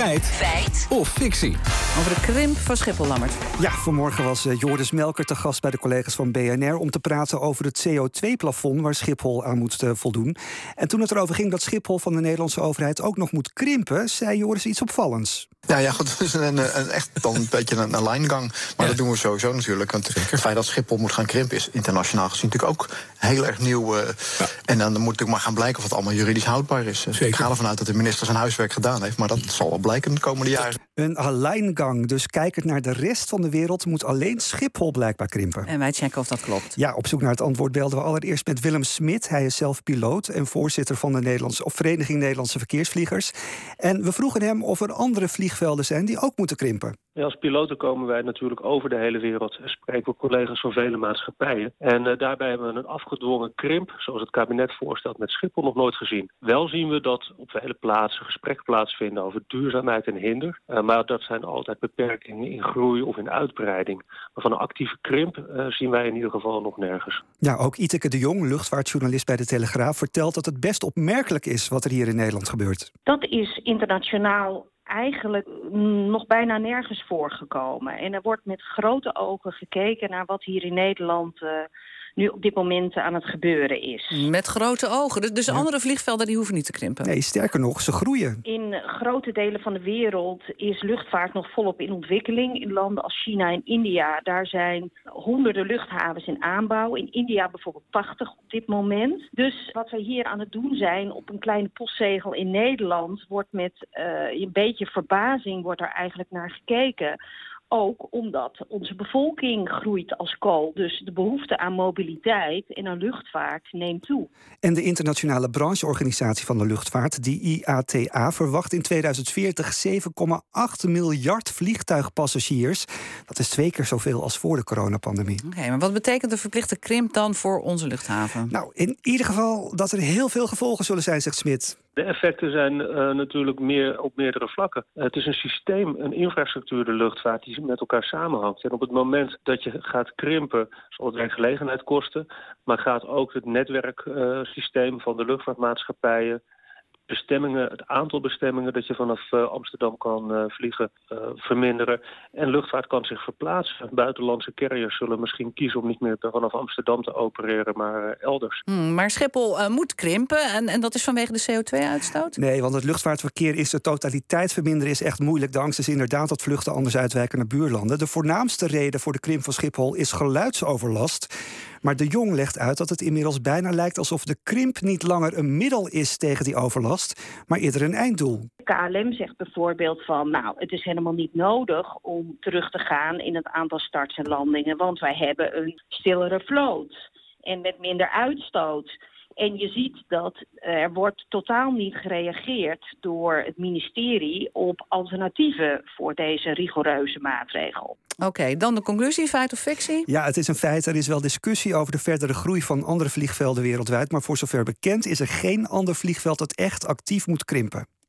Feit. Feit. Of fictie. Over de krimp van Schiphol, Lammert. Ja, vanmorgen was uh, Joris Melker te gast bij de collega's van BNR... om te praten over het CO2-plafond waar Schiphol aan moet uh, voldoen. En toen het erover ging dat Schiphol van de Nederlandse overheid... ook nog moet krimpen, zei Joris iets opvallends. Ja, ja goed, het is een, een, echt dan een beetje een, een lijngang. Maar ja. dat doen we sowieso natuurlijk. Want Zeker. het feit dat Schiphol moet gaan krimpen... is internationaal gezien natuurlijk ook heel erg nieuw. Uh, ja. En dan moet natuurlijk maar gaan blijken of het allemaal juridisch houdbaar is. Zeker. Ik ga ervan uit dat de minister zijn huiswerk gedaan heeft... maar dat zal wel blijken de komende jaren. Een dus kijkend naar de rest van de wereld... moet alleen Schiphol blijkbaar krimpen. En wij checken of dat klopt. Ja, op zoek naar het antwoord belden we allereerst met Willem Smit. Hij is zelf piloot en voorzitter van de Nederlandse, of Vereniging Nederlandse Verkeersvliegers. En we vroegen hem of er andere vliegvelden zijn die ook moeten krimpen. Ja, als piloten komen wij natuurlijk over de hele wereld en spreken we collega's van vele maatschappijen. En uh, daarbij hebben we een afgedwongen krimp, zoals het kabinet voorstelt, met Schiphol nog nooit gezien. Wel zien we dat op vele plaatsen gesprekken plaatsvinden over duurzaamheid en hinder. Uh, maar dat zijn altijd beperkingen in groei of in uitbreiding. Maar van een actieve krimp uh, zien wij in ieder geval nog nergens. Ja, ook Iteke de Jong, luchtvaartjournalist bij de Telegraaf, vertelt dat het best opmerkelijk is wat er hier in Nederland gebeurt. Dat is internationaal eigenlijk nog bijna nergens voorgekomen. En er wordt met grote ogen gekeken naar wat hier in Nederland uh, nu op dit moment aan het gebeuren is. Met grote ogen. Dus ja. andere vliegvelden die hoeven niet te krimpen? Nee, sterker nog, ze groeien. In grote delen van de wereld is luchtvaart nog volop in ontwikkeling. In landen als China en India, daar zijn honderden luchthavens in aanbouw. In India bijvoorbeeld 80 op dit moment. Dus wat wij hier aan het doen zijn op een kleine postzegel in Nederland... wordt met uh, een beetje verbazing wordt er eigenlijk naar gekeken ook omdat onze bevolking groeit als kool. Dus de behoefte aan mobiliteit en aan luchtvaart neemt toe. En de internationale brancheorganisatie van de luchtvaart, die IATA, verwacht in 2040 7,8 miljard vliegtuigpassagiers. Dat is twee keer zoveel als voor de coronapandemie. Oké, okay, maar wat betekent de verplichte krimp dan voor onze luchthaven? Nou, in ieder geval dat er heel veel gevolgen zullen zijn, zegt Smit. De effecten zijn uh, natuurlijk meer op meerdere vlakken. Uh, het is een systeem, een infrastructuur, de luchtvaart, die met elkaar samenhangt. En op het moment dat je gaat krimpen, zal het werkgelegenheid kosten. Maar gaat ook het netwerksysteem uh, van de luchtvaartmaatschappijen bestemmingen, het aantal bestemmingen dat je vanaf uh, Amsterdam kan uh, vliegen uh, verminderen. En luchtvaart kan zich verplaatsen. Buitenlandse carriers zullen misschien kiezen om niet meer vanaf Amsterdam te opereren, maar elders. Hmm, maar Schiphol moet krimpen en, en dat is vanwege de CO2-uitstoot? Nee, want het luchtvaartverkeer is de totaliteit verminderen is echt moeilijk. De angst is inderdaad dat vluchten anders uitwijken naar buurlanden. De voornaamste reden voor de krimp van Schiphol is geluidsoverlast. Maar de Jong legt uit dat het inmiddels bijna lijkt alsof de krimp niet langer een middel is tegen die overlast, maar eerder een einddoel. KLM zegt bijvoorbeeld van, nou, het is helemaal niet nodig om terug te gaan in het aantal starts en landingen, want wij hebben een stillere vloot en met minder uitstoot. En je ziet dat er wordt totaal niet gereageerd door het ministerie op alternatieven voor deze rigoureuze maatregel. Oké, okay, dan de conclusie, feit of fictie? Ja, het is een feit. Er is wel discussie over de verdere groei van andere vliegvelden wereldwijd. Maar voor zover bekend is er geen ander vliegveld dat echt actief moet krimpen.